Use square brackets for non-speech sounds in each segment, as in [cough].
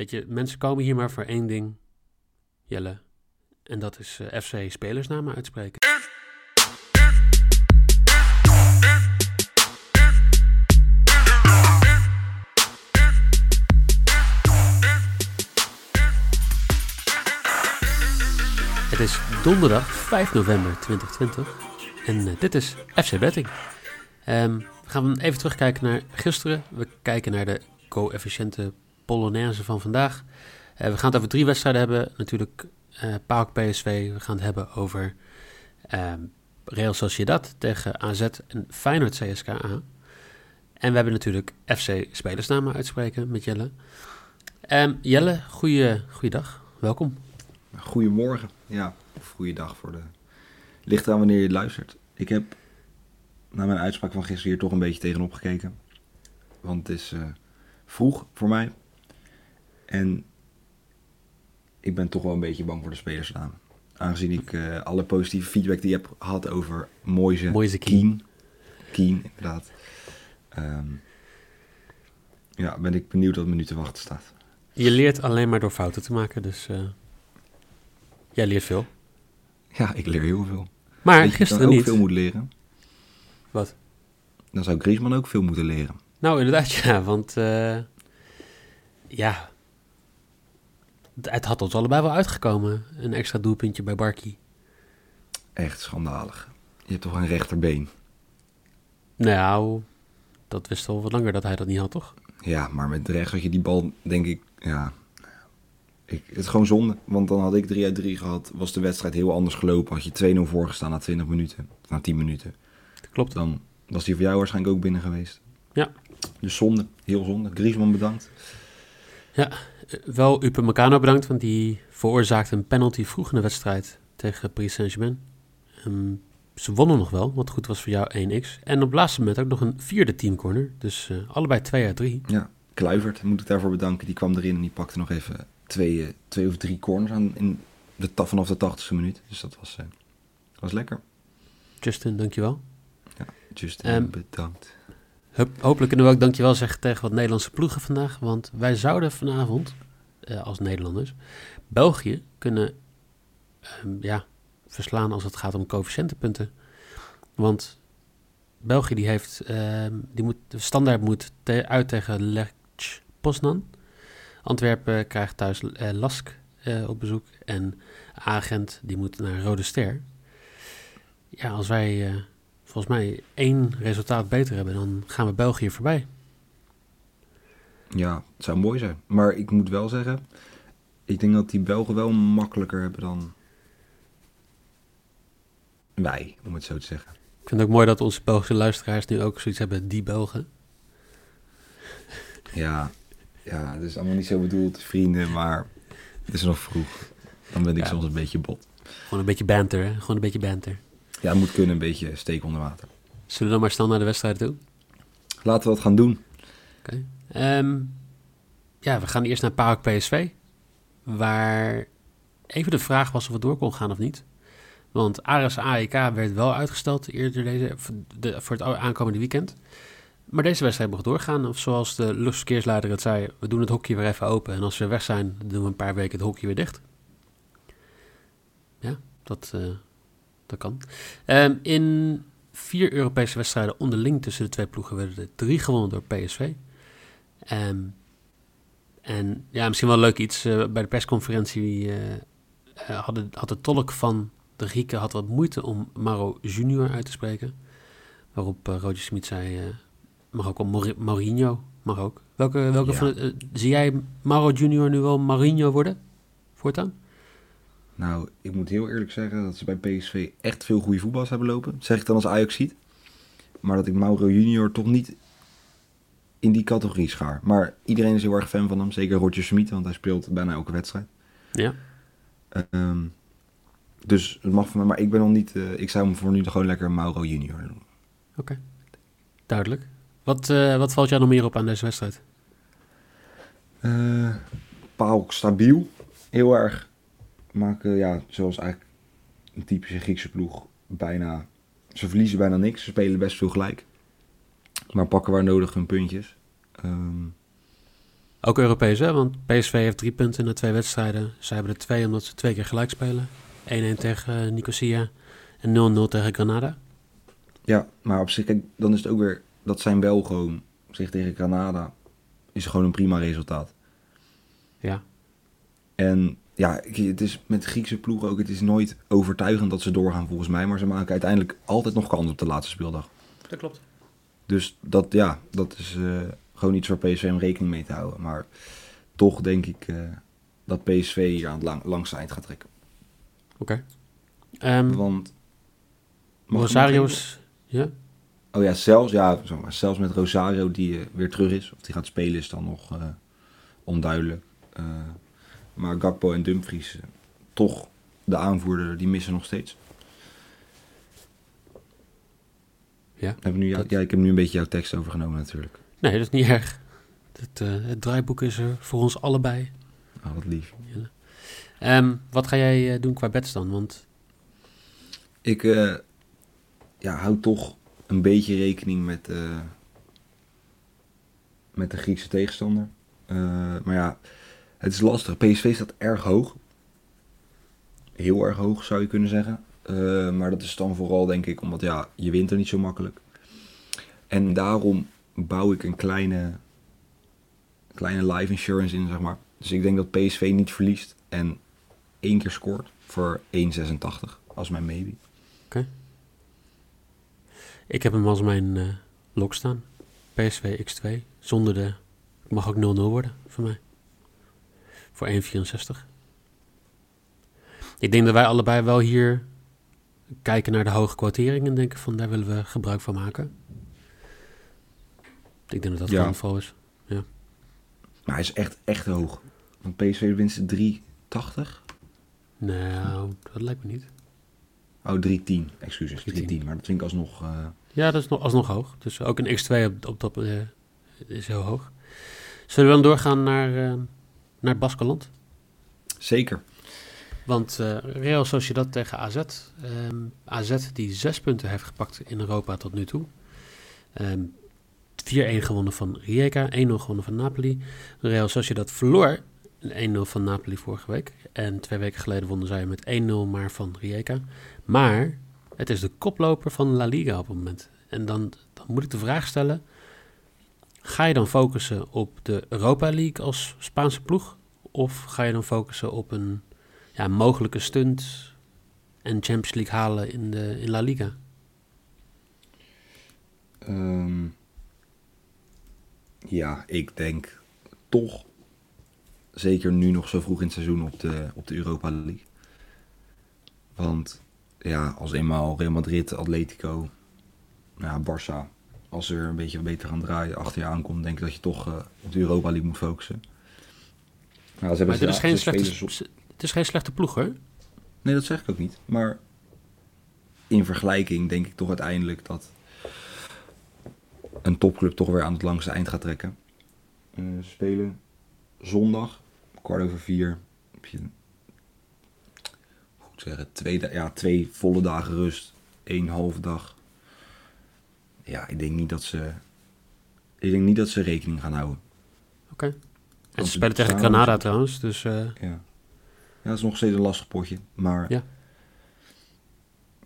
weet je, mensen komen hier maar voor één ding, Jelle. En dat is eh, FC spelersnamen uitspreken. Het is donderdag 5 november 2020 en eh, dit is FC Betting. Ehm, we gaan even terugkijken naar gisteren. We kijken naar de coëfficiënte Polonaise van vandaag. Eh, we gaan het over drie wedstrijden hebben. Natuurlijk eh PAOK PSV. We gaan het hebben over ehm, Real Sociedad tegen AZ en Feyenoord CSKA. En we hebben natuurlijk FC spelersnamen uitspreken met Jelle. Ehm, Jelle, goeie, goeiedag. Welkom. Goedemorgen, ja, of goeiedag voor de... Ligt eraan wanneer je luistert. Ik heb na mijn uitspraak van gisteren hier toch een beetje tegenop gekeken. Want het is eh, vroeg voor mij. En ik ben toch wel een beetje bang voor de spelersnaam. Aangezien ik eh, alle positieve feedback die ik heb gehad over Moise, Moise. Kean. Kean, inderdaad. Ehm, ja, ben ik benieuwd wat me nu te wachten staat. Je leert alleen maar door fouten te maken, dus eh, jij leert veel. Ja, ik leer heel veel. Maar Weet je, gisteren ook niet. veel moet leren. Wat? Dan zou Griezmann ook veel moeten leren. Nou, inderdaad, [laughs] ja, want eh, ja, het, had ons allebei wel uitgekomen. Een extra doelpuntje bij Barkie. Echt schandalig. Je hebt toch een rechterbeen? Nou, dat wist al wat langer dat hij dat niet had, toch? Ja, maar met rechts had je die bal, denk ik, ja... Ik, het is gewoon zonde, want dan had ik 3 uit 3 gehad. Was de wedstrijd heel anders gelopen. Had je 2-0 voorgestaan na 20 minuten. Na 10 minuten. Klopt. Dan was die voor jou waarschijnlijk ook binnen geweest. Ja. Dus zonde, heel zonde. Griezmann bedankt. Eh, wel Upamecano bedankt, want die veroorzaakte een penalty vroeg in de wedstrijd tegen Paris Saint-Germain. Ehm, ze wonnen nog wel, wat goed was voor jou 1x. En op het laatste moment ook nog een vierde teamcorner. Dus eh, allebei 2 uit 3. Ja, Kluivert moet ik daarvoor bedanken. Die kwam erin en die pakte nog even twee, eh, twee of drie corners aan in de, vanaf de 80ste minuut. Dus dat was, was lekker. Justin, dankjewel. Just Ehm, bedankt. Hopelijk kunnen we ook dankjewel zeggen tegen wat Nederlandse ploegen vandaag. Want wij zouden vanavond, eh, als Nederlanders, België kunnen ehm, ja, verslaan als het gaat om coëfficiëntenpunten. Want België die heeft, ehm, die moet, de standaard moet uit tegen Lech Poznan. Antwerpen krijgt thuis eh, Lask eh, op bezoek. En Agent die moet naar Rode Ster. Ja, als wij... volgens mij één resultaat beter hebben, dan gaan we België voorbij. Ja, het zou mooi zijn. Maar ik moet wel zeggen, ik denk dat die Belgen wel makkelijker hebben dan wij, om het zo te zeggen. Ik vind het ook mooi dat onze Belgische luisteraars nu ook zoiets hebben, die Belgen. Ja, ja, het is allemaal niet zo bedoeld, vrienden, maar het is nog vroeg. Dan ben ik Ja. soms een beetje bot. Gewoon een beetje banter, hè? Gewoon een beetje banter. Ja, het moet kunnen, een beetje steek onder water. Zullen we dan maar snel naar de wedstrijd toe? Laten we dat gaan doen. Ehm, ja, we gaan eerst naar PAOK PSV. Waar even de vraag was of het door kon gaan of niet. Want Ares AEK werd wel uitgesteld eerder deze, voor, de, voor het aankomende weekend. Maar deze wedstrijd mocht doorgaan. Of zoals de luchtverkeersleider het zei, we doen het hokje weer even open. En als we weg zijn, doen we een paar weken het hokje weer dicht. Ja, dat, eh, dat kan. Ehm, in vier Europese wedstrijden onderling tussen de twee ploegen werden er drie gewonnen door PSV. Ehm, en ja, misschien wel leuk iets. eh, bij de persconferentie eh, eh, had, de, had de tolk van de Grieken had wat moeite om Maro Junior uit te spreken. Waarop eh, Roger Smit zei, eh, mag ook wel Mourinho, mag ook. Welke, welke Ja. van de, eh, zie jij Maro Junior nu wel Mourinho worden? Voortaan? Nou, ik moet heel eerlijk zeggen dat ze bij PSV echt veel goede voetballers hebben lopen. Dat zeg ik dan als Ajax ziet. Maar dat ik Mauro Junior toch niet in die categorie schaar. Maar iedereen is heel erg fan van hem. Zeker Roger Smit, want hij speelt bijna elke wedstrijd. Ja. Ehm, dus het mag van mij, maar ik ben nog niet... eh, ik zou hem voor nu gewoon lekker Mauro Junior noemen. Duidelijk. Wat, eh, wat valt jou nog meer op aan deze wedstrijd? Paok stabiel. Heel erg. Maken, ja, zoals eigenlijk een typische Griekse ploeg. Bijna. Ze verliezen bijna niks. Ze spelen best veel gelijk. Maar pakken waar nodig hun puntjes. Ehm, Ook Europees, hè? Want PSV heeft drie punten na twee wedstrijden. Zij hebben er twee omdat ze twee keer gelijk spelen. 1-1 tegen uh, Nicosia en 0-0 tegen Granada. Ja, maar op zich, kijk, dan is het ook weer... Dat zijn wel gewoon, zich tegen Granada, is gewoon een prima resultaat. Ja. En ja, het is met Griekse ploegen ook, het is nooit overtuigend dat ze doorgaan volgens mij. Maar ze maken uiteindelijk altijd nog kans op de laatste speeldag. Dat klopt. Dus dat, ja, dat is uh, gewoon iets waar PSV om rekening mee te houden. Maar toch denk ik uh, dat PSV hier aan het lang, langste eind gaat trekken. Oké. Okay. Um, Want... Rosario's... Ja? Oh ja, zelfs, ja, zelfs met Rosario die uh, weer terug is, of die gaat spelen, is dan nog onduidelijk. Maar Gakpo en Dumfries, toch de aanvoerder, die missen nog steeds. Ja, heb nu, dat... ja, ik heb nu een beetje jouw tekst overgenomen natuurlijk. Nee, dat is niet erg. Het, uh, het draaiboek is er voor ons allebei. Oh, wat lief. Ja. Um, wat ga jij uh, doen qua bets dan? Want... Ik uh, ja, hou toch een beetje rekening met, met de Griekse tegenstander. maar ja, het is lastig. PSV staat erg hoog. Heel erg hoog zou je kunnen zeggen. Uh, maar dat is dan vooral denk ik omdat ja, je wint er niet zo makkelijk. En daarom bouw ik een kleine, kleine life insurance in, zeg maar. Dus ik denk dat PSV niet verliest en één keer scoort voor 1,86 als mijn maybe. Oké. Ik heb hem als mijn uh, lok staan. PSV X2. Zonder de... Het mag ook 0-0 worden voor mij. Voor 1,64. Ik denk dat wij allebei wel hier kijken naar de hoge quotering en denken van daar willen we gebruik van maken. Ik denk dat dat ja. geval is. Ja. Maar hij is echt, echt hoog. Want PSV winst 3,80? Nou, dat lijkt me niet. Oh, 3,10. Excuses, 3,10. Maar dat vind ik alsnog... Uh... Ja, dat is nog, alsnog hoog. Dus ook een X2 op, op dat uh, is heel hoog. Zullen we dan doorgaan naar, uh, naar het Baskeland? Zeker. Want uh, Real Sociedad tegen AZ. Um, AZ die zes punten heeft gepakt in Europa tot nu toe. Um, 4-1 gewonnen van Rijeka, 1-0 gewonnen van Napoli. Real Sociedad verloor 1-0 van Napoli vorige week. En twee weken geleden wonnen zij met 1-0 maar van Rijeka. Maar het is de koploper van La Liga op het moment. En dan, dan moet ik de vraag stellen... Ga je dan focussen op de Europa League als Spaanse ploeg? Of ga je dan focussen op een ja, mogelijke stunt en Champions League halen in, de, in La Liga? Um, ja, ik denk toch zeker nu nog zo vroeg in het seizoen op de, op de Europa League. Want ja, als eenmaal Real Madrid, Atletico, ja, Barça, als er een beetje beter gaan draaien achter je aankomt, denk ik dat je toch uh, op de Europa League moet focussen. Nou, ze maar het is, geen slechte, het is geen slechte ploeg, hoor. Nee, dat zeg ik ook niet. Maar in vergelijking denk ik toch uiteindelijk dat een topclub toch weer aan het langste eind gaat trekken. Uh, spelen zondag, kwart over vier. Heb je, goed zeggen, twee, ja, twee volle dagen rust, één halve dag. Ja, ik denk niet dat ze, ik denk niet dat ze rekening gaan houden. Oké. Okay. En ze spelen tegen Granada trouwens, dus... Uh... Ja. Ja, dat is nog steeds een lastig potje. Maar ja,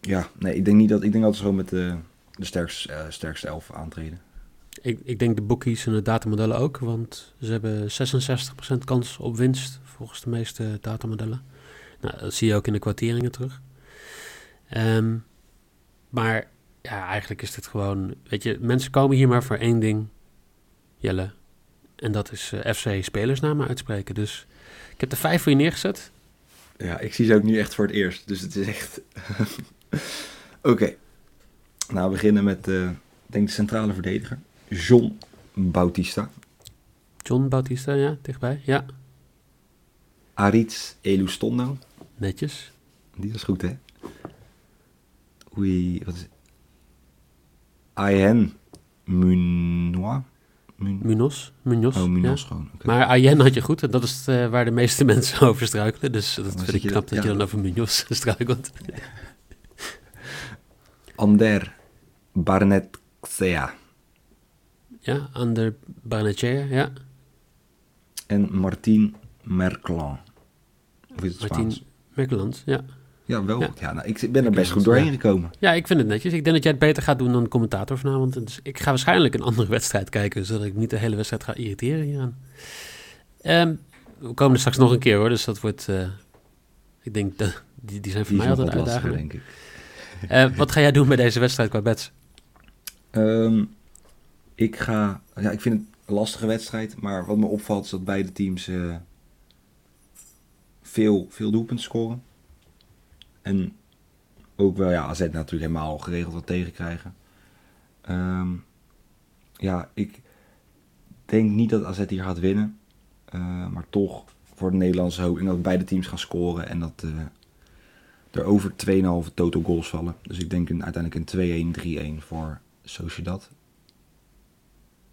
ja nee, ik denk niet dat ik denk dat ze gewoon met de, de sterkste, uh, sterkste elf aantreden. Ik, ik denk de bookies en de datamodellen ook, want ze hebben 66% kans op winst volgens de meeste datamodellen. Nou, dat zie je ook in de kwarteringen terug. Um, maar ja, eigenlijk is dit gewoon, weet je, mensen komen hier maar voor één ding, Jelle. En dat is uh, FC spelersnamen uitspreken. Dus ik heb er vijf voor je neergezet. Ja, ik zie ze ook nu echt voor het eerst. Dus het is echt... [laughs] Oké. Nou, we beginnen met, uh, denk de centrale verdediger. John Bautista. John Bautista, ja, dichtbij, ja. Aritz Elustondo. Netjes. Die is goed, hè? Oei, wat is het? Ayen Munois. Munos. Munos. Oh, ja. gewoon. Okay. Maar Ayen had je goed en dat is uh, waar de meeste [laughs] mensen over struikelen. Dus dat vind ik knap dat, ja. je dan over Munos [laughs] struikelt. Ander Barnett-Xea. Ja, Ander Barnetchea, ja. En Martin het Martin Spaans? Merkeland, ja. Ja, wel. Ja. nou, ik ben er best goed doorheen gekomen. Ja, ik vind het netjes. Ik denk dat jij het beter gaat doen dan de commentator vanavond. Dus ik ga waarschijnlijk een andere [laughs] wedstrijd kijken, zodat ik niet de hele wedstrijd ga irriteren hieraan. Ehm, we komen er straks nog een keer hoor, dus dat wordt... eh, ik denk, dat die, die zijn voor Die mij altijd uitdagend. denk ik. Eh, wat ga jij doen bij deze wedstrijd qua bets? Ehm, ik ga... Ja, ik vind het een lastige wedstrijd. Maar wat me opvalt is dat beide teams eh, veel, veel doelpunten scoren. En ook wel, ja, AZ natuurlijk helemaal geregeld wat tegenkrijgen. Ehm, ja, ik denk niet dat AZ hier gaat winnen. Eh, maar toch voor de Nederlandse hoop. En dat beide teams gaan scoren. En dat eh, er over 2,5 total goals vallen. Dus ik denk een, uiteindelijk een 2-1, 3-1 voor Sociedad.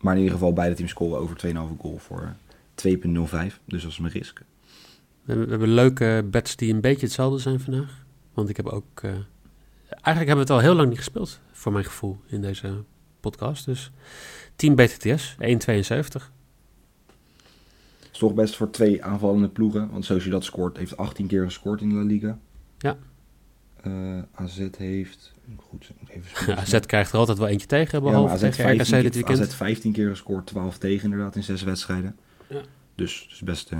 Maar in ieder geval beide teams scoren over 2,5 goal voor 2,05. Dus dat is mijn risk. We hebben leuke bets die een beetje hetzelfde zijn vandaag. Want ik heb ook... eh, eigenlijk hebben we het al heel lang niet gespeeld, voor mijn gevoel, in deze podcast. Dus Team BTTS, 1,72. is toch best voor twee aanvallende ploegen. Want Sociedad scoort, heeft 18 keer gescoord in de La Liga. Ja. Eh, AZ heeft... Goed, moet even. [laughs] AZ krijgt er altijd wel eentje tegen, Ja, behalve AZ tegen 15, RKC dit keer- weekend. AZ 15 keer gescoord, 12 tegen inderdaad in zes wedstrijden. Ja. Dus het is best... eh,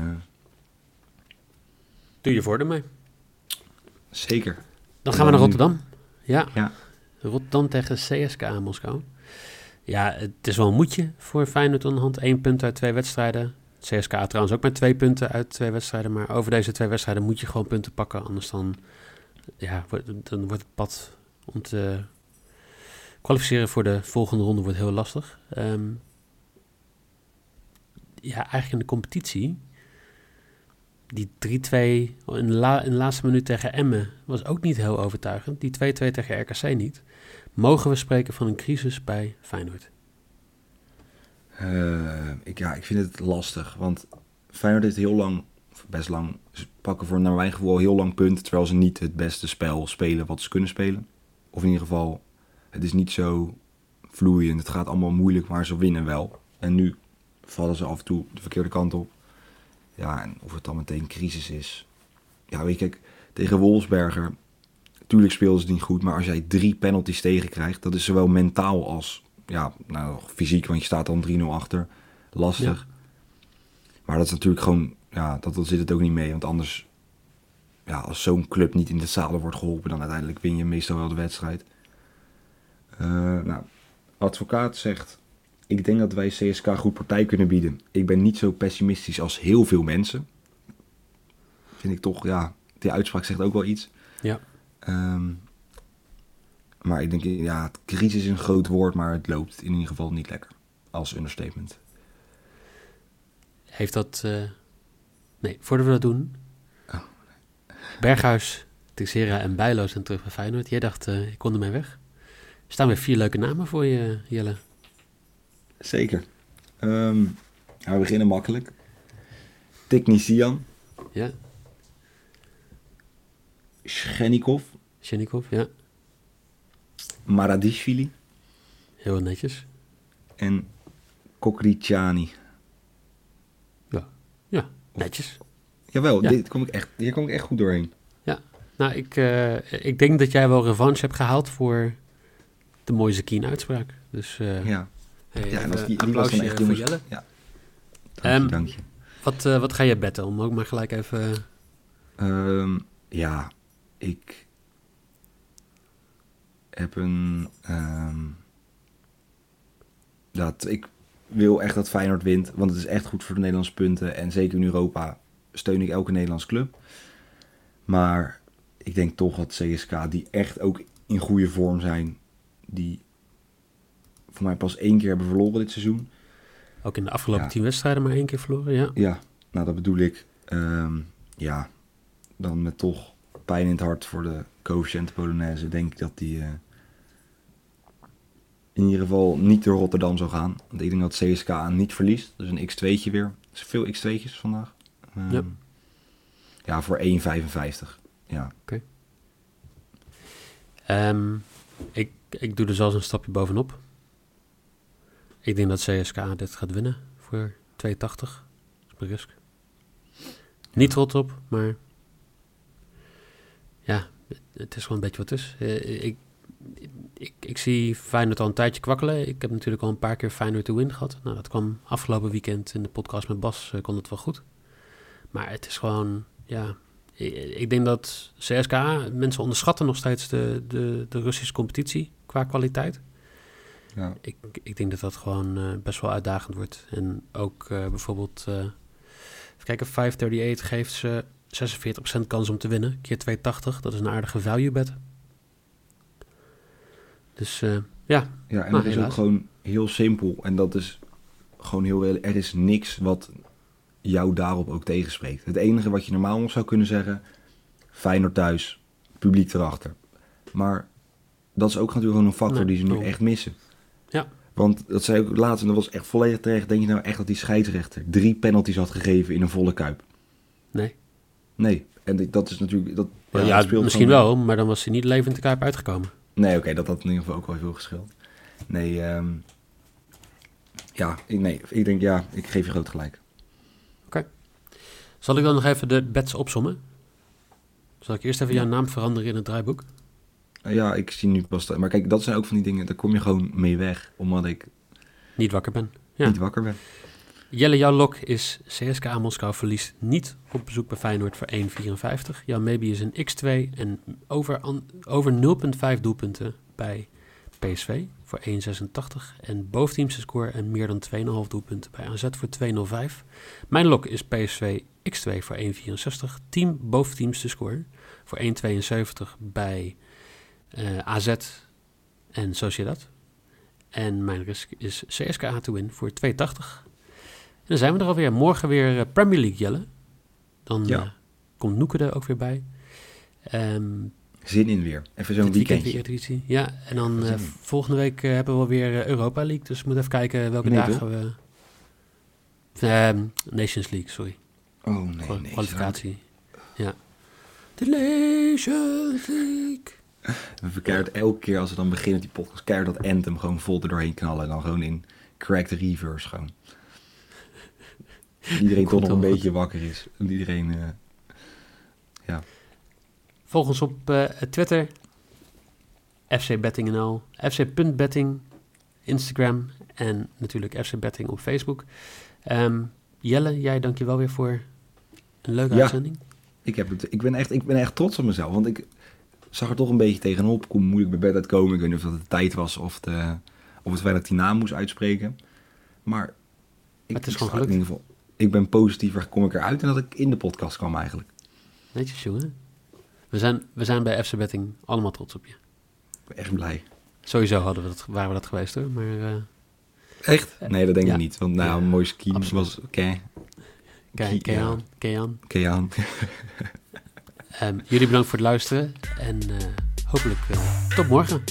Doe je voordeel mee. Zeker. Dan gaan we naar Dan- Rotterdam. Ja, Ja. Rotterdam tegen CSKA Moskou. Ja, het is wel een moedje voor Feyenoord hand. Eén punt uit twee wedstrijden. CSKA trouwens ook met twee punten uit twee wedstrijden. Maar over deze twee wedstrijden moet je gewoon punten pakken. Anders dan, ja, wordt- dan wordt het pad om te kwalificeren voor de volgende ronde wordt heel lastig. Ehm, ja, eigenlijk in de competitie. Die 3-2 in in de laatste minuut tegen Emmen was ook niet heel overtuigend. Die 2-2 tegen RKC niet. Mogen we spreken van een crisis bij Feyenoord? Eh, ik, ja, ik vind het lastig. Want Feyenoord heeft heel lang, best lang, ze pakken voor naar mijn gevoel heel lang punten. Terwijl ze niet het beste spel spelen wat ze kunnen spelen. Of in ieder geval, het is niet zo vloeiend. Het gaat allemaal moeilijk, maar ze winnen wel. En nu vallen ze af en toe de verkeerde kant op. Ja, en of het dan meteen crisis is. Ja, weet je, kijk, tegen Wolfsberger. Tuurlijk speelden ze niet goed, maar als jij drie penalties tegenkrijgt, dat is zowel mentaal als ja, nou, fysiek, want je staat dan 3-0 achter. Lastig. Maar dat is natuurlijk gewoon, ja, dat, dat zit het ook niet mee. Want anders, ja, als zo'n club niet in de zadel wordt geholpen, dan uiteindelijk win je meestal wel de wedstrijd. Eh, nou, advocaat zegt, ik denk dat wij CSK goed partij kunnen bieden. Ik ben niet zo pessimistisch als heel veel mensen. Vind ik toch, ja, die uitspraak zegt ook wel iets. Ja. Ehm, maar ik denk, ja, het crisis is een groot woord, maar het loopt in ieder geval niet lekker. Als understatement. Heeft dat... eh, Nee, voordat we dat doen... Oh, Berghuis, Teixeira en Bijlo zijn terug bij Feyenoord. Jij dacht, eh, ik kon ermee weg. Er staan weer vier leuke namen voor je, Jelle. Zeker. Ehm, we beginnen makkelijk. Tiknisian, Ja, Schenikov, Shenikov, ja. Maradishvili Heel netjes. en Kokriciani. Ja, netjes. Jawel, Ja. dit kom ik echt, hier kom ik echt goed doorheen. Nou, ik, eh, ik denk dat jij wel revanche hebt gehaald voor de mooie Zakien uitspraak. Dus eh Ja, hey, ja en als die, die was dan echt jongens. Jelle. Ja. Dank je, Ehm, dank je. Wat, eh, wat ga je betten? Om ook maar gelijk even... Ehm, ja, ik heb een. ehm, dat ik wil echt dat Feyenoord wint, want het is echt goed voor de Nederlandse punten. En zeker in Europa steun ik elke Nederlandse club. Maar ik denk toch dat CSK, die echt ook in goede vorm zijn, die voor mij pas één keer hebben verloren dit seizoen. Ook in de afgelopen Ja. tien wedstrijden maar één keer verloren, ja. Ja, nou dat bedoel ik. Ehm, ja, dan met toch pijn in het hart voor de coëfficiënte Polonaise denk ik dat die eh, in ieder geval niet door Rotterdam zou gaan. Want ik denk dat CSK niet verliest. Dus een x2'tje weer. Er zijn veel x2'tjes vandaag. Ehm, Ja. ja, voor 1,55. Ja, Ehm, ik, ik doe er zelfs een stapje bovenop. Ik denk dat CSK dit gaat winnen voor 2,80. Rusk. Niet trots op, maar ja, het, het is gewoon een beetje wat is. Eh, ik, ik, ik zie Feyenoord al een tijdje kwakkelen. Ik heb natuurlijk al een paar keer Feyenoord to win gehad. Nou, dat kwam afgelopen weekend in de podcast met Bas, eh, kon het wel goed. Maar het is gewoon, ja... Ik, ik denk dat CSKA, mensen onderschatten nog steeds de, de, de Russische competitie qua kwaliteit. Ja. Ik, ik denk dat dat gewoon eh, best wel uitdagend wordt. En ook eh, bijvoorbeeld, eh even kijken, 538 geeft ze 46% kans om te winnen. Keer 280, dat is een aardige value bet. Dus ja, Ja, en Maar dat is ook gewoon heel simpel. En dat is gewoon heel... Er is niks wat jou daarop ook tegenspreekt. Het enige wat je normaal nog zou kunnen zeggen... Feyenoord thuis, publiek erachter. Maar dat is ook natuurlijk gewoon een factor die ze nu echt missen. Want dat zei ik ook laatst, en dat was echt volledig terecht. Denk je nou echt dat die scheidsrechter drie penalties had gegeven in een volle kuip? nee. Nee. En dat is natuurlijk... Dat, Ja, dat misschien gewoon- wel, maar dan was hij niet levend de kuip uitgekomen. Nee, oké, dat had in ieder geval ook wel veel geschild. Nee, ehm, ja, ik, nee, ik denk ja, ik geef je groot gelijk. Zal ik dan nog even de bets opsommen? Zal ik eerst even Ja. jouw naam veranderen in het draaiboek? Eh, ja, ik zie nu pas. dat- Maar kijk, dat zijn ook van die dingen, daar kom je gewoon mee weg, omdat ik Niet wakker ben. Ja. niet wakker ben. Jelle, jouw lok is CSKA Moskou verliest niet op bezoek bij Feyenoord voor 1,54. Jouw maybe is een x2 en over, over 0,5 doelpunten bij PSV voor 1,86. En boventeamse score en meer dan 2,5 doelpunten bij AZ voor 2,05. Mijn lok is PSV x2 voor 1,64. Team boventeamse score voor 1,72 bij AZ en Sociedad. En mijn risk is CSKA to win voor 2,80. En dan zijn we er alweer. Morgen weer eh, Premier League, Jelle. Dan Ja. eh, komt Noeke er ook weer bij. Ehm Zin in weer. Even zo'n weekend weekendje. editie. Ja, en dan eh, volgende week eh, hebben we weer eh, Europa League. Dus we moeten even kijken welke Nee, dagen we... Ehm, Nations League, sorry. Oh nee, nee. kwalificatie. Ja. De Nations League. We verkeerd elke keer als we dan beginnen die podcast, keihard dat anthem gewoon vol er doorheen knallen. En dan gewoon in cracked reverse gewoon. Iedereen toch nog een beetje wakker is. En iedereen, eh, ja. Volg ons op eh, Twitter. FC Betting NL. FC.betting. Instagram. En natuurlijk FC Betting op Facebook. Ehm, Jelle, jij dank je wel weer voor een leuke Ja. uitzending. Ik, heb het, ik, ben echt, ik ben echt trots op mezelf. Want ik zag er toch een beetje tegenop. Ik kon moeilijk bij bed uitkomen. Ik weet niet of dat de tijd was of, de, of het feit dat ik die naam moest uitspreken. Maar ik, het is ik gewoon in gelukt. ieder geval, ik ben positiever kom ik eruit en dat ik in de podcast kwam eigenlijk. Netjes, jongen. We zijn, we zijn bij FC Betting allemaal trots op je. Ik ben echt blij. Sowieso hadden we dat, waren we dat geweest hoor. Maar eh, Echt? Nee, dat denk Ja. ik niet. Want nou, Ja, een mooi ski was oké. kijk, kijk Ja. aan. Jullie bedankt voor het luisteren. En eh, hopelijk eh, tot morgen.